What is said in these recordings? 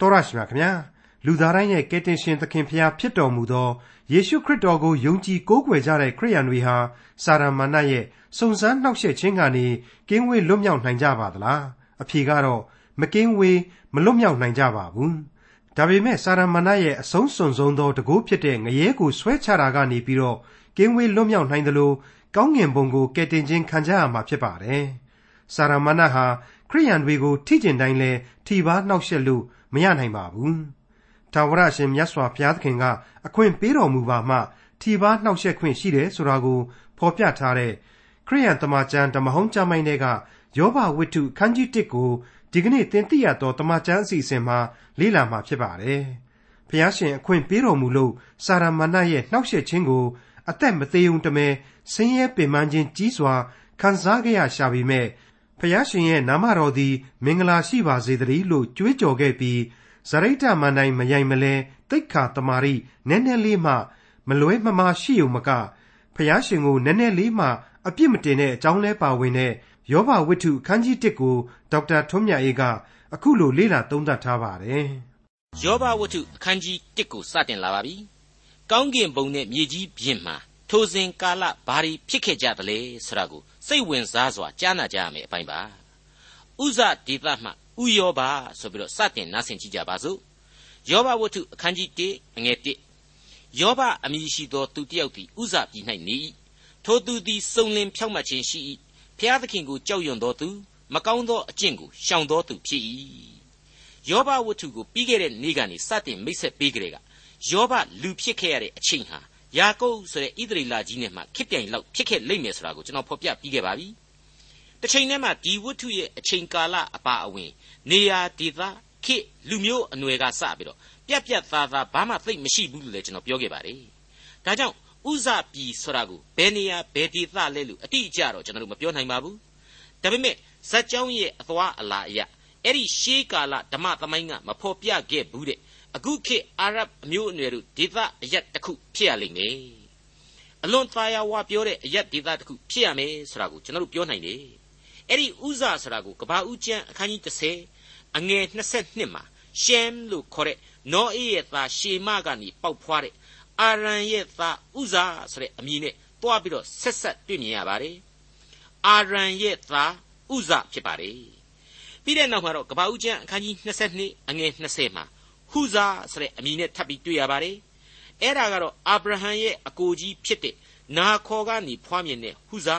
တော်ရရှိမြခင်ဗျာလူသားတိုင်းရဲ့ကယ်တင်ရှင်သခင်ဖျားဖြစ်တော်မူသောယေရှုခရစ်တော်ကိုယုံကြည်ကိုးကွယ်ကြတဲ့ခရိယန်တွေဟာစာရမဏေရဲ့စုံစမ်းနှောက်ယှက်ခြင်းကနေကင်းဝေးလွတ်မြောက်နိုင်ကြပါသလားအဖြေကတော့မကင်းဝေးမလွတ်မြောက်နိုင်ကြပါဘူးဒါပေမဲ့စာရမဏေရဲ့အဆုံးစွန်ဆုံးသောတကိုးဖြစ်တဲ့ငရဲကိုဆွဲချတာကနေပြီးတော့ကင်းဝေးလွတ်မြောက်နိုင်တယ်လို့ကောင်းငင်ဘုံကိုကယ်တင်ခြင်းခံကြရမှာဖြစ်ပါတယ်စာရမဏေဟာခရိယန်တွေကိုထိကျင်တိုင်းလဲထိပါနှောက်ယှက်လို့ မရနိုင်ပါဘူး။ထာဝရရှင်မြတ်စွာဘုရားသခင်ကအခွင့်ပေးတော်မူပါမှထိပါနှောက်ယှက်ခွင့်ရှိတယ်ဆိုတာကိုဖော်ပြထားတဲ့ခရိယန်တမန်ကျမ်းဓမ္မဟောင်းကျမ်းပိုင်းတွေကယောဘဝိတ္ထုခန်းကြီး1ကိုဒီကနေ့သင်သိရသောတမန်ကျမ်းအစီအစဉ်မှာလေ့လာမှာဖြစ်ပါတယ်။ဘုရားရှင်အခွင့်ပေးတော်မူလို့စာရမဏေရဲ့နှောက်ယှက်ခြင်းကိုအသက်မသေးုံတမဲဆင်းရဲပင်ပန်းခြင်းကြီးစွာခံစားကြရရှာပေမဲ့ ဖျားရှင်ရဲ့နာမတော်သည် မင်္ဂလာရှိပါစေတည်းလို့ကြွေးကြော်ခဲ့ပြီးဇရိတမန်တိုင်းမယိုင်မလဲတိတ်ခါတမာရီနည်းနည်းလေးမှ မလွဲမမရှိုံမကဖျားရှင်ကိုနည်းနည်းလေးမှအပြစ်မတင်တဲ့အကြောင်းလဲပါဝင်တဲ့ယောဘဝိတ္ထုခန်းကြီး1ကိုဒေါက်တာထွန်းမြတ်အေးကအခုလိုလေ့လာသုံးသပ်ထားပါတယ်။ယောဘဝတ္ထုအခန်းကြီး1ကိုစတင်လာပါပြီ။ကောင်းကင်ဘုံနဲ့မြေကြီးပြင်မှာထိုစဉ်ကာလဘာတွေဖြစ်ခဲ့ကြသလဲဆိုတာကို စိတ်ဝင်စားစွာကြားနာကြရမယ်အပိုင်းပါဥဇဒေသမှဥယောဘဆိုပြီးတော့စတင်နားဆင်ကြည့်ကြပါစို့ယောဘဝတ္ထုအခန်းကြီး1အငယ်1ယောဘအမည်ရှိသောသူတစ်ယောက်သည်ဥဇပြည်၌နေ၏ထိုသူသည်စုံလင်ဖြောင့်မတ်ခြင်းရှိ၏ဖျားသခင်ကိုကြောက်ရွံ့သောသူမကောင်းသောအကျင့်ကိုရှောင်သောသူဖြစ်၏ယောဘဝတ္ထုကိုပြီးခဲ့တဲ့နေ့ကနေစတင်မိတ်ဆက်ပေးကြတဲ့ကယောဘလူဖြစ်ခဲ့ရတဲ့အချိန်ဟာ ယာကုပ်ဆိုတဲ့ဣသရေလကြီးနဲ့မှခစ်ပြိုင်လောက်ဖြစ်ခဲ့လိမ့်မယ်ဆိုတာကိုကျွန်တော်ဖော်ပြပြီးခဲ့ပါပြီ။တစ်ချိန်တည်းမှာဒီဝတ္ထုရဲ့အချိန်ကာလအပါအဝင် နေရာဒေသခေလူမျိုးအနွယ်ကစပြီးတော့ပြက်ပြက်သားသားဘာမှသိမရှိဘူးလို့လည်းကျွန်တော်ပြောခဲ့ပါတယ်။ဒါကြောင့်ဥဇပြည်ဆိုတာကိုဘယ်နေရာဘယ်ဒေသလဲလို့အတိအကျတော့ကျွန်တော်တို့မပြောနိုင်ပါဘူး။ဒါပေမဲ့ဇက်ကြောင်းရဲ့အသွားအလာအရအဲ့ဒီရှေးကာလဓမ္မသမိုင်းကမဖော်ပြခဲ့ဘူးတဲ့ အခုခေတ်အာရဗ်အမျိုးအနွယ်တို့ဒေသအရက်တစ်ခုဖြစ်ရလိမ့်မယ်အလွန်သာယာဝပြောတဲ့အရက်ဒေသတစ်ခုဖြစ်ရမယ်ဆိုတာကိုကျွန်တော်တို့ပြောနိုင်တယ်အဲ့ဒီဥဇဆိုတာကိုကဘာဦးကျမ်းအခန်းကြီး30အငယ်22မှာရှမ်လို့ခေါ်တဲ့နောအေးရဲ့သားရှေမကနေပေါက်ဖွားတဲ့အာရန်ရဲ့သားဥဇဆိုတဲ့အမည်နဲ့တွားပြီးတော့ဆက်ဆက်တွေ့မြင်ရပါတယ်အာရန်ရဲ့သားဥဇဖြစ်ပါတယ်ပြီးတဲ့နောက်မှာတော့ကဘာဦးကျမ်းအခန်းကြီး22အငယ်20မှာ ဟုဇာဆိုတဲ့အမည်နဲ့ထပ်ပြီးတွေ့ရပါတယ်။အဲ့ဒါကတော့အာဗြဟံရဲ့အကိုကြီးဖြစ်တဲ့နာခေါ်ကနေဖွားမြင်တဲ့ဟုဇာ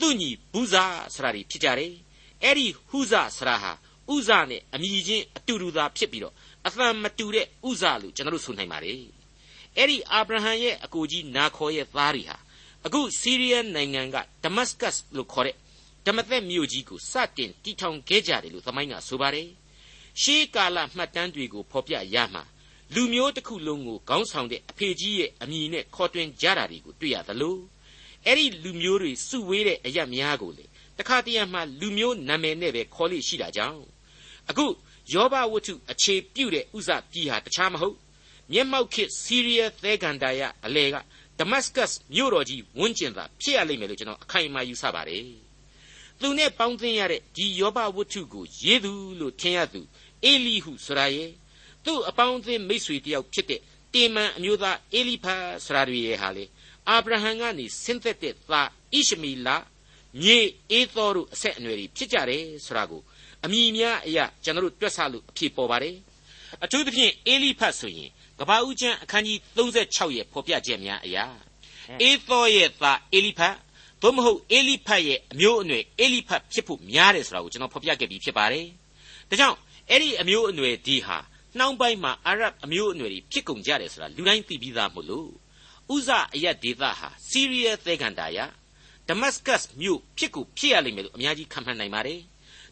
သူ့ညီဘူဇာဆိုတာတွေဖြစ်ကြတယ်။အဲ့ဒီဟုဇာဆိုတာဟာဥဇာနဲ့အမည်ချင်းအတူတူသာဖြစ်ပြီးတော့အသံမတူတဲ့ဥဇာလို့ကျွန်တော်တို့ဆိုနိုင်ပါတယ်။အဲ့ဒီအာဗြဟံရဲ့အကိုကြီးနာခေါ်ရဲ့သားတွေဟာအခုစီးရီးယားနိုင်ငံကဒမတ်စကတ်လို့ခေါ်တဲ့ဓမ္မသက်မြို့ကြီးကိုစတင်တည်ထောင်ခဲ့ကြတယ်လို့သမိုင်းကဆိုပါတယ်။ ရှေးကာလမှတ်တမ်းတွေကိုဖော်ပြရမှာလူမျိုးတစ်ခုလုံးကိုခေါင်းဆောင်တဲ့အဖေကြီးရဲ့အမည်နဲ့ခေါ်တွင်ကြတာတွေကိုတွေ့ရသလိုအဲ့ဒီလူမျိုးတွေစုဝေးတဲ့အရက်များကိုလေတခါတရံမှလူမျိုးနာမည်နဲ့ပဲခေါ်လို့ရှိတာကြောင့်အခုယောဘဝတ္ထုအခြေပြုတဲ့ဥစပြည်ဟာတခြားမဟုတ်မျက်မှောက်ခေတ်စီးရီးယားသဲကန်ဒါယအလဲကဒမတ်စကတ်မြို့တော်ကြီးဝန်းကျင်သာဖြစ်ရလိမ့်မယ်လို့ကျွန်တော်အခိုင်အမာယူဆပါတယ်သူနဲ့ပေါင်းသင်းရတဲ့ဒီယောဘဝတ္ထုကိုရေးသူလို့ထင်ရသူ အေလိဟုဆိုတာရဲ့သူ့အပေါင်းအသင်းမိတ်ဆွေတယောက်ဖြစ်တဲ့တေမန်အမျိုးသားအေလိဖတ်ဆိုတာတွေရဲ့ဟာလေအာဗြဟံကနေဆင်းသက်တဲ့သားဣရှမီလမြေအေသောတို့အဆက်အနွယ်တွေဖြစ်ကြတယ်ဆိုတာကိုအမိများအရာကျွန်တော်တို့တွက်ဆလို့အဖြစ်ပေါ်ပါတယ်အထူးသဖြင့်အေလိဖတ်ဆိုရင်ကပ္ပဦးကျမ်းအခန်းကြီး36ရဲ့ဖော်ပြချက်များအရာအေသောရဲ့သားအေလိဖတ်သို့မဟုတ်အေလိဖတ်ရဲ့အမျိုးအနွယ်အေလိဖတ်ဖြစ်ဖို့များတယ်ဆိုတာကိုကျွန်တော်ဖော်ပြခဲ့ပြီးဖြစ်ပါတယ်ဒါကြောင့် အဲ့ဒီအမျိုးအနွယ်ဒီဟာနှောင်းပိုင်းမှာအာရဗ်အမျိုးအနွယ်တွေဖြစ်ကုန်ကြတယ်ဆိုတာလူတိုင်းသိပြီးသားမို့လို့ဥဇအယတ်ဒေသဟာစီးရီးယားသဲကန်တာယဒမတ်စကတ်မြို့ဖြစ်ကိုဖြစ်ရလိမ့်မယ်လို့အများကြီးခံမှန်းနိုင်ပါတယ်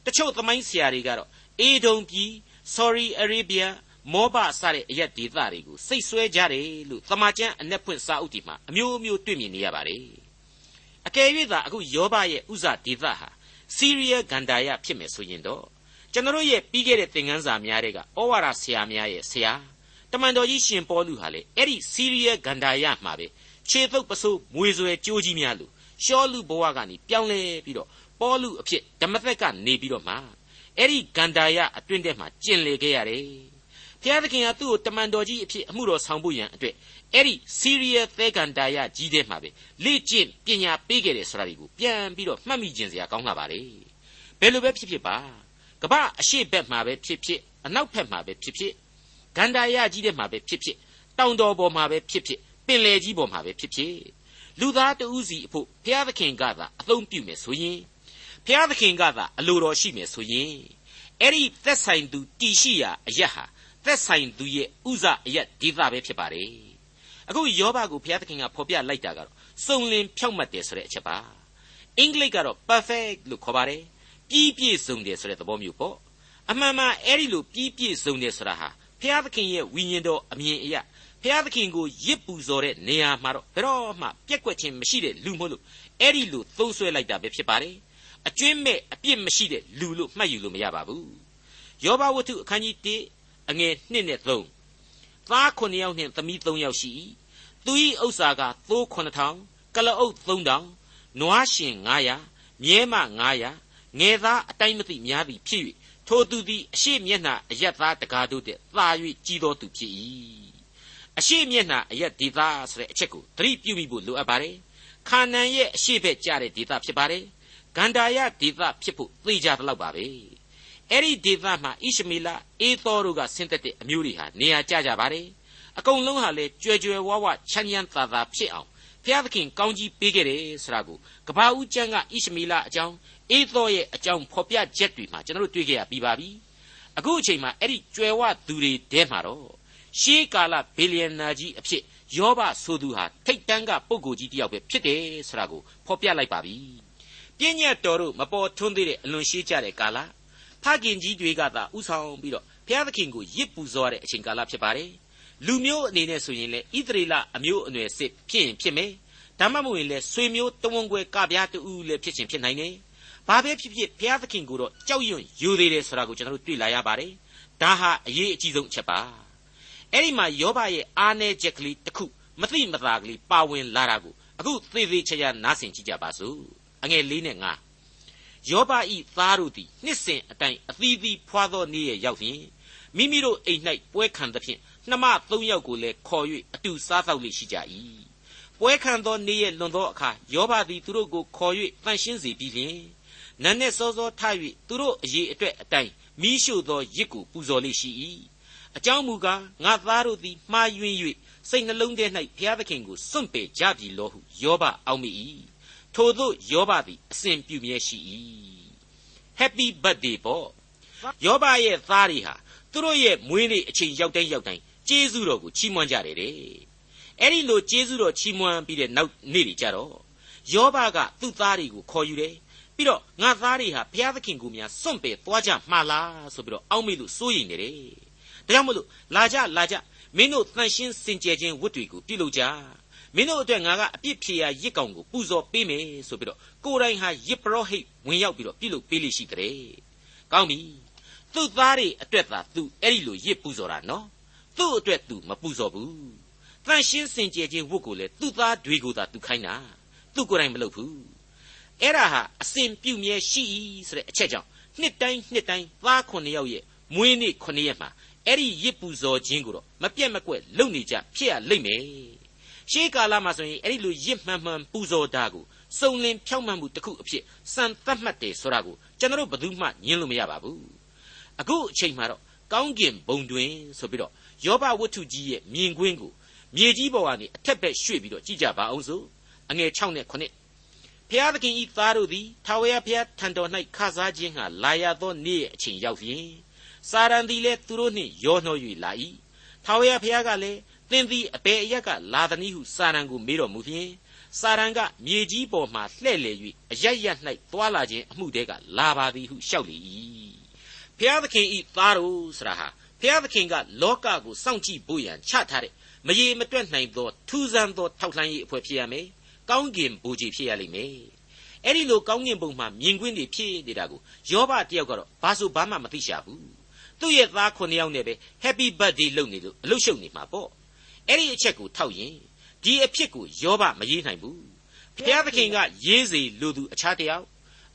တချို့သမိုင်းဆရာတွေကတော့အေဒုံပြည်ဆော်ရီအရေဗီးယားမောဘစတဲ့အရက်ဒေသတွေကိုစိတ်ဆွဲကြတယ်လို့သမာကျမ်းအ내ဖွင့်စာအုပ်ဒီမှာအမျိုးမျိုးတွေ့မြင်နေရပါတယ်အကယ်၍သာအခုယောဘရဲ့ဥဇဒေသဟာစီးရီးယားဂန္ဓာယဖြစ်မယ်ဆိုရင်တော့ ကျွန်တော်ရဲ့ပြီးခဲ့တဲ့သင်ခန်းစာများတွေကဩဝါဒဆရာများရဲ့ဆရာတမန်တော်ကြီးရှင်ပေါလုဟာလေအဲ့ဒီစီးရီးယားဂန္ဓာယမှာပဲခြေသုပ်ပစိုးမွေဆွဲကြိုးကြီးများလို့ရှောလူဘဝကနေပြောင်းလဲပြီးတော့ပေါလုအဖြစ်ဓမ္မသက်ကနေပြီးတော့မှအဲ့ဒီဂန္ဓာယအတွင်းထဲမှာကျင်လေခဲ့ရတယ်ဘုရားသခင်ကသူ့ကိုတမန်တော်ကြီးအဖြစ်အမှုတော်ဆောင်ဖို့ရန်အတွက်အဲ့ဒီစီးရီးယားသဲကန်တာယကြီးတဲ့မှာပဲလေ့ကျင့်ပညာပေးခဲ့တယ်ဆိုတာဒီကိုပြန်ပြီးတော့မှတ်မိခြင်းစရာကောင်းလာပါလေဘယ်လိုပဲဖြစ်ဖြစ်ပါ ကမ္ဘာအရှိဘက်မှာပဲဖြစ်ဖြစ်အနောက်ဘက်မှာပဲဖြစ်ဖြစ်ဂန္ဓာယကြီးတဲ့မှာပဲဖြစ်ဖြစ်တောင်တော်ပေါ်မှာပဲဖြစ်ဖြစ်ပင်လယ်ကြီးပေါ်မှာပဲဖြစ်ဖြစ်လူသားတဦးစီအဖို့ဘုရားသခင်ကသာအသုံးပြုမယ်ဆိုရင်ဘုရားသခင်ကသာအလိုတော်ရှိမယ်ဆိုရင်အဲ့ဒီသက်ဆိုင်သူတည်ရှိရာအရက်ဟာသက်ဆိုင်သူရဲ့ဥဇအရက်ဒေသပဲဖြစ်ပါတယ်အခုယောဘကိုဘုရားသခင်ကဖော်ပြလိုက်တာကတော့စုံလင်ဖြောက်မှတ်တယ်ဆိုတဲ့အချက်ပါအင်္ဂလိပ်ကတော့ perfect လို့ခေါ်ပါတယ် ပြီးပြည့်စုံတယ်ဆိုတဲ့သဘောမျိုးပေါ့အမှန်မှအဲ့ဒီလိုပြီးပြည့်စုံတယ်ဆိုတာဟာဘုရားသခင်ရဲ့ဝိညာဉ်တော်အမြင်အရဘုရားသခင်ကိုရစ်ပူဇော်တဲ့နေရာမှာတော့ဘယ်တော့မှပြက်ကွက်ခြင်းမရှိတဲ့လူမို့လို့အဲ့ဒီလိုသုံးဆွဲလိုက်တာပဲဖြစ်ပါတယ်အကျွင်းမဲ့အပြစ်မရှိတဲ့လူလို့မှတ်ယူလို့မရပါဘူးယောဘဝတ္ထုအခန်းကြီး1အငယ်1နဲ့3သား9ယောက်နှင့်သမီး3ယောက်ရှိသူ၏ဥစ္စာကသိုး9000ကလအုပ်3000နွားရှင်900မြဲမ900 ငယ်သားအတိုင်းမသိများသည်ဖြစ်၍ထိုသူသည်အရှိမျက်နှာအယက်သားတကားတို့တဲ့သာ၍ကြီးသောသူဖြစ်၏အရှိမျက်နှာအယက်ဒေသဆိုတဲ့အချက်ကိုသတိပြုမိဖို့လိုအပ်ပါတယ်ခါနန်ရဲ့အရှိဘက်ကျတဲ့ဒေသဖြစ်ပါတယ်ဂန္ဓာယဒေသဖြစ်ဖို့သိကြသလောက်ပါပဲအဲ့ဒီဒေသမှာဣရှမေလအေသောတို့ကဆင်းသက်တဲ့အမျိုးတွေဟာနေရာကျကြပါတယ်အကုန်လုံးဟာလေကြွယ်ကြွယ်ဝဝချမ်းချမ်းသာသာဖြစ်အောင်ဖျားသခင်ကောင်းကြီးပေးခဲ့တယ်ဆိုတာကိုကဘာဦးကျမ်းကဣရှမေလအကြောင်း အေသောရဲ့အကြောင်းဖော်ပြချက်တွေမှာကျွန်တော်တို့တွေ့ခဲ့ရပြီးပါပြီအခုအချိန်မှာအဲ့ဒီကြွယ်ဝသူတွေတဲမှာတော့ရှေးကာလဘီလီယံနာကြီးအဖြစ်ယောဘဆိုသူဟာထိတ်တန်းကပုဂ္ဂိုလ်ကြီးတယောက်ပဲဖြစ်တယ်ဆိုတာကိုဖော်ပြလိုက်ပါပြီပြည့်ညတ်တော်တို့မပေါ်ထွန်းသေးတဲ့အလွန်ရှေးကြတဲ့ကာလဖခင်ကြီးတွေကသာဥဆောင်ပြီးတော့ဘုရားသခင်ကိုရစ်ပူဇော်တဲ့အချိန်ကာလဖြစ်ပါတယ်လူမျိုးအနေနဲ့ဆိုရင်လေဣသရေလအမျိုးအနွယ်စစ်ဖြစ်ရင်ဖြစ်မယ်ဒါမှမဟုတ်ရင်လေဆွေမျိုးတဝန်ခွဲကပြားတူလည်းဖြစ်ချင်းဖြစ်နိုင်တယ် ဘာပဲဖြစ်ဖြစ်ဘုရားသခင်ကိုတော့ကြောက်ရွံ့ယူသေးတယ်ဆိုတာကိုကျွန်တော်တို့တွေ့လာရပါတယ်ဒါဟာအရေးအကြီးဆုံးအချက်ပါအဲ့ဒီမှာယောဘရဲ့အားနည်းချက်ကလေးတစ်ခုမသိမသာကလေးပါဝင်လာတာကိုအခုသေသေးချာချာနားဆင်ကြည့်ကြပါစို့အငယ်၄နဲ့၅ယောဘဤသားတို့သည်နှစ်စဉ်အတိုင်းအသီးသီးဖွာသောနေ့ရဲ့ရောက်ဖြင့်မိမိတို့အိမ်၌ပွဲခံသဖြင့်နှမသုံးယောက်ကိုလည်းခေါ်၍အတူစားသောက်လိရှိကြ၏ပွဲခံသောနေ့ရဲ့လွန်သောအခါယောဘသည်သူတို့ကိုခေါ်၍တန်ရှင်းစေပြီးလျှင် နန်းနှင့်စောစောထ၍သူတို့အရေးအတွက်အတိုင်းမိရှုသောရစ်ကိုပူဇော်လိရှိ၏အကြောင်းမူကားငါသားတို့သည်မှားယွင်း၍စိတ်နှလုံးထဲ၌ဘုရားသခင်ကိုစွန့်ပယ်ကြပြီလောဟုယောဘအောက်မိ၏ထို့သောယောဘသည်အစဉ်ပြုမြဲရှိ၏ Happy birthday ပေါ့ယောဘရဲ့သားတွေဟာသူတို့ရဲ့မွေးနေ့အချိန်ရောက်တိုင်းရောက်တိုင်းကျေးဇူးတော်ကိုချီးမွမ်းကြတယ်တဲ့အဲ့ဒီလိုကျေးဇူးတော်ချီးမွမ်းပြီးတဲ့နောက်နေ့တွေကြတော့ယောဘကသူ့သားတွေကိုခေါ်ယူတယ် ပြီးတော့ငါသားတွေဟာဘုရားသခင်ကိုများစွန့်ပယ်သွားကြမှားလားဆိုပြီးတော့အောက်မေ့လို့စိုးရိမ်နေတယ်ဒါကြောင့်မလို့လာကြလာကြမင်းတို့တန်ရှင်းစင်ကြယ်ခြင်းဝတ်တွေကိုပြုလုပ်ကြမင်းတို့အတွက်ငါကအပြစ်ဖြေရာရစ်ကောင်ကိုပူဇော်ပေးမယ်ဆိုပြီးတော့ကိုယ်တိုင်ဟာရစ်ပရောဟိတ်ဝင်ရောက်ပြီးတော့ပြုလုပ်ပေးလိရှိတဲ့ကောင်းပြီသူ့သားတွေအတွက်သာသူအဲ့ဒီလိုရစ်ပူဇော်တာနော်သူ့အတွက်သူမပူဇော်ဘူးတန်ရှင်းစင်ကြယ်ခြင်းဝတ်ကိုလေသူ့သားတွေကိုသာသူခိုင်းတာသူကိုယ်တိုင်မလုပ်ဘူး အဲ့ဒါဟာအစဉ်ပြုမြဲရှိ၏ဆိုတဲ့အချက်ကြောင့်နှစ်တိုင်းနှစ်တိုင်းသားခုနှစ်ယောက်ရဲ့မွေးနေ့ခုနှစ်ရက်မှာအဲ့ဒီရစ်ပူဇော်ခြင်းကိုတော့မပြတ်မကွက်လုပ်နေကြဖြစ်ရလိမ့်မယ်ရှေးကာလမှာဆိုရင်အဲ့ဒီလိုရစ်မှန်မှန်ပူဇော်တာကိုစုံလင်ဖြောက်မှန်မှုတစ်ခုအဖြစ်စံသတ်မှတ်တယ်ဆိုတာကိုကျွန်တော်ဘယ်သူမှညင်းလို့မရပါဘူးအခုအချိန်မှာတော့ကောင်းကင်ဘုံတွင်ဆိုပြီးတော့ယောဘဝတ္ထုကြီးရဲ့မြင်ကွင်းကိုမြေကြီးပေါ်ကနေအထက်ဘက်ရွှေ့ပြီးတော့ကြည့်ကြပါအောင်စို့အငယ်6နဲ့9 ဖျားသခင်ဤသားတို့သည်ထာဝရဘုရားထံတော်၌ခစားခြင်းဟာလာရသောနေ့ရဲ့အချိန်ရောက်ဖြင့်စာရန်သည်လည်းသူတို့နှင့်ရောနှော၍လာ၏ထာဝရဘုရားကလည်းသင်သည်အဘယ်အရက်ကလာသနည်းဟုစာရန်ကိုမေးတော်မူဖြင့်စာရန်ကမြေကြီးပေါ်မှလှဲ့လေ၍အရရ၌သွာလာခြင်းအမှုတဲကလာပါသည်ဟုလျှောက်လေ၏ဘုရားသခင်ဤသားတို့ဆရာဟာဘုရားသခင်ကလောကကိုစောင့်ကြည့်ဖို့ရန်ချထားတဲ့မရေမတွက်နိုင်သောထူးဆန်းသောထောက်လှမ်းရေးအဖွဲ့ဖြစ်ရမယ် ကောင်းကင်ဘူကြီးဖြစ်ရလိမ့်မယ်အဲ့ဒီလိုကောင်းကင်ဘုံမှာမြင်ကွင်းတွေဖြစ်နေတာကိုယောဘတယောက်ကတော့ဘာဆိုဘာမှမသိရှာဘူးသူ့ရဲ့သားခုနှစ်ယောက်နဲ့ပဲ Happy Birthday လုပ်နေလို့အလုရှုပ်နေမှာပေါ့အဲ့ဒီအချက်ကိုထောက်ရင်ဒီအဖြစ်ကိုယောဘမရေးနိုင်ဘူးဘုရားသခင်ကရေးစေလိုသူအခြားတယောက်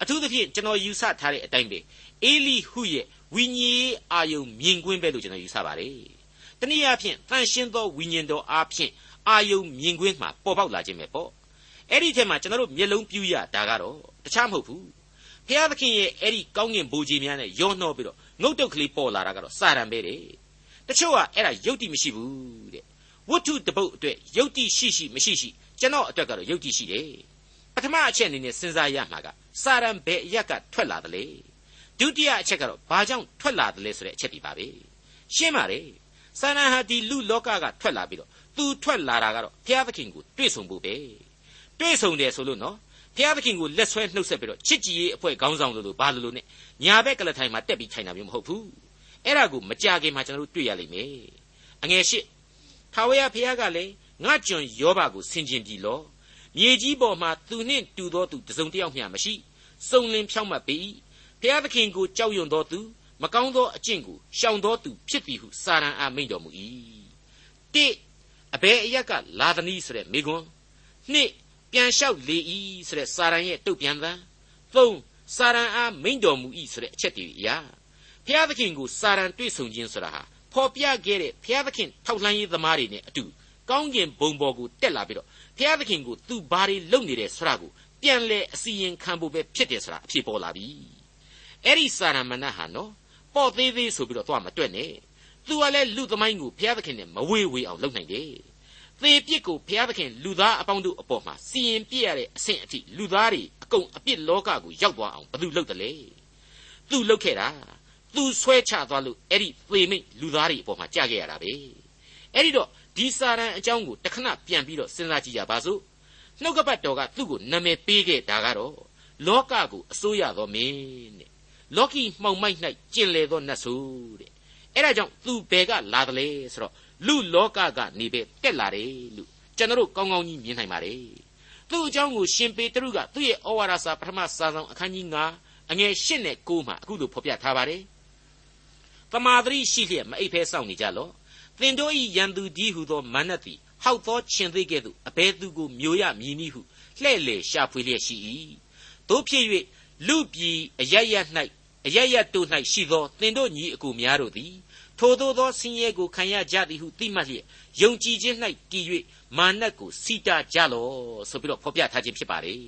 အထူးသဖြင့်ကျွန်တော်ယူဆထားတဲ့အတိုင်းပဲအေလိဟုရဲ့ဝိညာဉ်ရေးအာယုံမြင်ကွင်းပဲလို့ကျွန်တော်ယူဆပါတယ်တနည်းအားဖြင့်တန်ရှင်းသောဝိညာဉ်တော်အားဖြင့်အာယုံမြင်ကွင်းမှာပေါ်ပေါက်လာခြင်းပဲပေါ့ အဲ့ဒီထဲမှာကျွန်တော်တို့မျက်လုံးပြူရဒါကတော့တခြားမဟုတ်ဘူးဖျားသခင်ရဲ့အဲ့ဒီကောင်းကင်ဘိုးကြီးများနဲ့ရောနှောပြီးတော့ငုတ်တုတ်ကလေးပေါ်လာတာကတော့စာရန်ပဲတဲ့တချို့ကအဲ့ဒါယုတ်တိမရှိဘူးတဲ့ဝတ္ထုတပုတ်အတွက်ယုတ်တိရှိရှိမရှိရှိကျွန်တော်အတွက်ကတော့ယုတ်တိရှိတယ်ပထမအချက်အနေနဲ့စဉ်းစားရမှာကစာရန်ဘယ်အရက်ကထွက်လာတယ်လေဒုတိယအချက်ကတော့ဘာကြောင့်ထွက်လာတယ်လဲဆိုတဲ့အချက်ဒီပါပဲရှင်းပါတယ်စာရန်ဟာဒီလူလောကကထွက်လာပြီးတော့သူထွက်လာတာကတော့ဘုရားသခင်ကိုတွေ့ဆုံဖို့ပဲ တွေ့ဆုံတယ်ဆိုလို့နော်ဘုရားသခင်ကိုလက်ဆွဲနှုတ်ဆက်ပြီးတော့ချစ်ကြည်ရေးအဖွဲ့ခေါင်းဆောင်လို့လို့ဘာလို့လို့ ਨੇ ညာဘက်ကလထိုင်မှာတက်ပြီးထိုင်တာမျိုးမဟုတ်ဘူးအဲ့ဒါကိုမကြခင်မှာကျွန်တော်တို့တွေ့ရလိမ့်မယ်အငယ်ရှိထာဝရဘုရားကလည်းငါကျွန်ယောဘကိုဆင်ခြင်ပြီလောမြေကြီးပေါ်မှာသူနှင့်တူသောသူတစုံတစ်ယောက်မျှမရှိစုံလင်ဖြောင့်မတ်ပေ၏ဘုရားသခင်ကိုကြောက်ရွံ့သောသူမကောင်းသောအကျင့်ကိုရှောင်သောသူဖြစ်သည်ဟုစာရန်အားမိန့်တော်မူ၏တိအဘယ်အရက်ကလာသနည်းဆိုတဲ့မိကွန်းနှစ် ပြန်လျှောက်လေ၏ဆိုတဲ့စာရန်ရဲ့တုတ်ပြန်သံသုံးစာရန်အားမိန့်တော်မူ၏ဆိုတဲ့အချက်တွေအရာဘုရားသခင်ကိုစာရန်တွေ့ဆုံခြင်းဆိုတာဟာဖော်ပြခဲ့တဲ့ဘုရားသခင်ထောက်လှမ်းရေးသမားတွေနဲ့အတူကောင်းကင်ဘုံပေါ်ကိုတက်လာပြီးတော့ဘုရားသခင်ကိုသူဘာတွေလုပ်နေတယ်ဆိုတာကိုပြန်လဲအစီရင်ခံဖို့ပဲဖြစ်တယ်ဆိုတာအဖြစ်ပေါ်လာပြီအဲ့ဒီစာရမဏဟာနော်ပေါ့သေးသေးဆိုပြီးတော့သွားမတွက်နဲ့သူကလည်းလူသမိုင်းကိုဘုရားသခင်နဲ့မဝေးဝေးအောင်လုပ်နိုင်တယ် သေပြစ်ကိုဘုရားသခင်လူသားအပေါင်းတို့အပေါ်မှာစီရင်ပြစ်ရတဲ့အဆင့်အထိလူသားတွေအကုန်အပြစ်လောကကိုရောက်သွားအောင်ဘယ်သူလုပ်တယ်လဲသူလုပ်ခဲ့တာသူဆွဲချသွားလို့အဲ့ဒီသေမိတ်လူသားတွေအပေါ်မှာကြာခဲ့ရတာပဲအဲ့ဒီတော့ဒီစာရန်အကြောင်းကိုတခဏပြန်ပြီးတော့စဉ်းစားကြည့်ကြပါစို့နှုတ်ကပတ်တော်ကသူ့ကိုနာမည်ပေးခဲ့တာကတော့လောကကိုအစိုးရသောမင်းတဲ့လောကီမှောင်မိုက်၌ကျင်လေသောနတ်ဆိုတဲ့အဲ့ဒါကြောင့်သူဘယ်ကလာတယ်လဲဆိုတော့ လူလောကကနေပဲတက်လာတယ်လို့ကျွန်တော်တို့ကောင်းကောင်းကြီးမြင်နိုင်ပါတယ်သူ့အကြောင်းကိုရှင်ပေတရုကသူ့ရဲ့ဩဝါဒစာပထမစာဆောင်အခန်းကြီး9အငယ်8နဲ့9မှာအခုလိုဖော်ပြထားပါတယ်တမာတရိရှိလျက်မအိပ်ဖဲစောင့်နေကြလော့သင်တို့ဤရန်သူကြီးဟုသောမနတ်သည်ဟောက်သောရှင်သေးကဲ့သို့အဘဲသူကိုမျိုးရမည်နည်းဟုလှဲ့လေရှာဖွေလျက်ရှိ၏တို့ဖြစ်၍လူပြည်အရရ၌အရရတို့၌ရှိသောသင်တို့ညီအကိုများတို့သည် ထိုသို့သောဆင်းရဲကိုခံရကြသည်ဟုသိမှတ်လျက်ယုံကြည်ခြင်း၌တည်၍မာနကိုစီတာကြလော့ဆိုပြီးတော့ဖော်ပြထားခြင်းဖြစ်ပါတယ်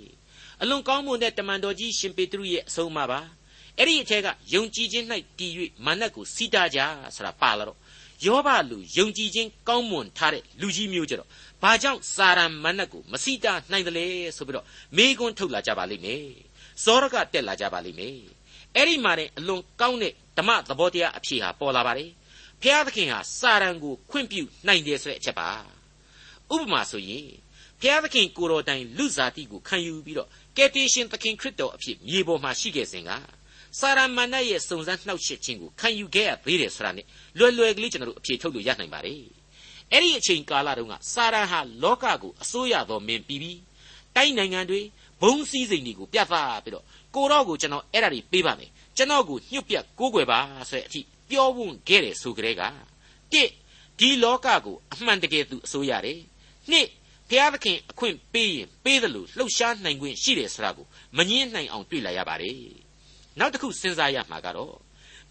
အလွန်ကောင်းမွန်တဲ့တမန်တော်ကြီးရှင်ပေတရုရဲ့အဆုံးအမပါအဲ့ဒီအထက်ကယုံကြည်ခြင်း၌တည်၍မာနကိုစီတာကြဆိုတာပါလာတော့ယောဘလူယုံကြည်ခြင်းကောင်းမွန်ထားတဲ့လူကြီးမျိုးကြတော့ဘာကြောင့်စာရန်မနတ်ကိုမစိတာနိုင်တယ်လဲဆိုပြီးတော့မေးခွန်းထုတ်လာကြပါလိမ့်မယ်ဇောရကတက်လာကြပါလိမ့်မယ်အဲ့ဒီမှာတဲ့အလွန်ကောင်းတဲ့ဓမ္မသဘောတရားအဖြေဟာပေါ်လာပါတယ် ဖျားသခင်ဟာစာရန်ကိုခွင့်ပြုနိုင်တယ်ဆိုတဲ့အချက်ပါဥပမာဆိုရင်ဖျားသခင်ကိုတော်တိုင်လူစားတိကိုခံယူပြီးတော့ကယ်တင်ရှင်သခင်ခရစ်တော်အဖြစ်မြေပေါ်မှာရှိခဲ့စဉ်ကစာရမဏေရဲ့စုံစမ်းနှောက်ယှက်ခြင်းကိုခံယူခဲ့ရသေးတယ်ဆိုတာနဲ့လွယ်လွယ်ကလေးကျွန်တော်တို့အဖြေထုတ်လို့ရနိုင်ပါတယ်အဲ့ဒီအချိန်ကာလတုန်းကစာရန်ဟာလောကကိုအစိုးရတော်မင်းပြီးပြီးတိုင်းနိုင်ငံတွေဘုံစည်းစိမ်တွေကိုပြသပြီးတော့ကိုတော့ကိုကျွန်တော်အဲ့ဒါတွေပေးပါမယ်ကျွန်တော်ကိုညှို့ပြတ်ကိုးကွယ်ပါဆိုတဲ့အထိ ပြောဝံ့ခဲ့တယ်ဆိုကြတဲ့ကတစ်ဒီလောကကိုအမှန်တကယ်သူအစိုးရတယ်နှစ်ဘုရားသခင်အခွင့်ပေးရင်ပေးတယ်လို့လှုပ်ရှားနိုင်ခွင့်ရှိတယ်ဆိုတာကိုမငင်းနိုင်အောင်တွေ့လာရပါတယ်နောက်တစ်ခုစဉ်းစားရမှာကတော့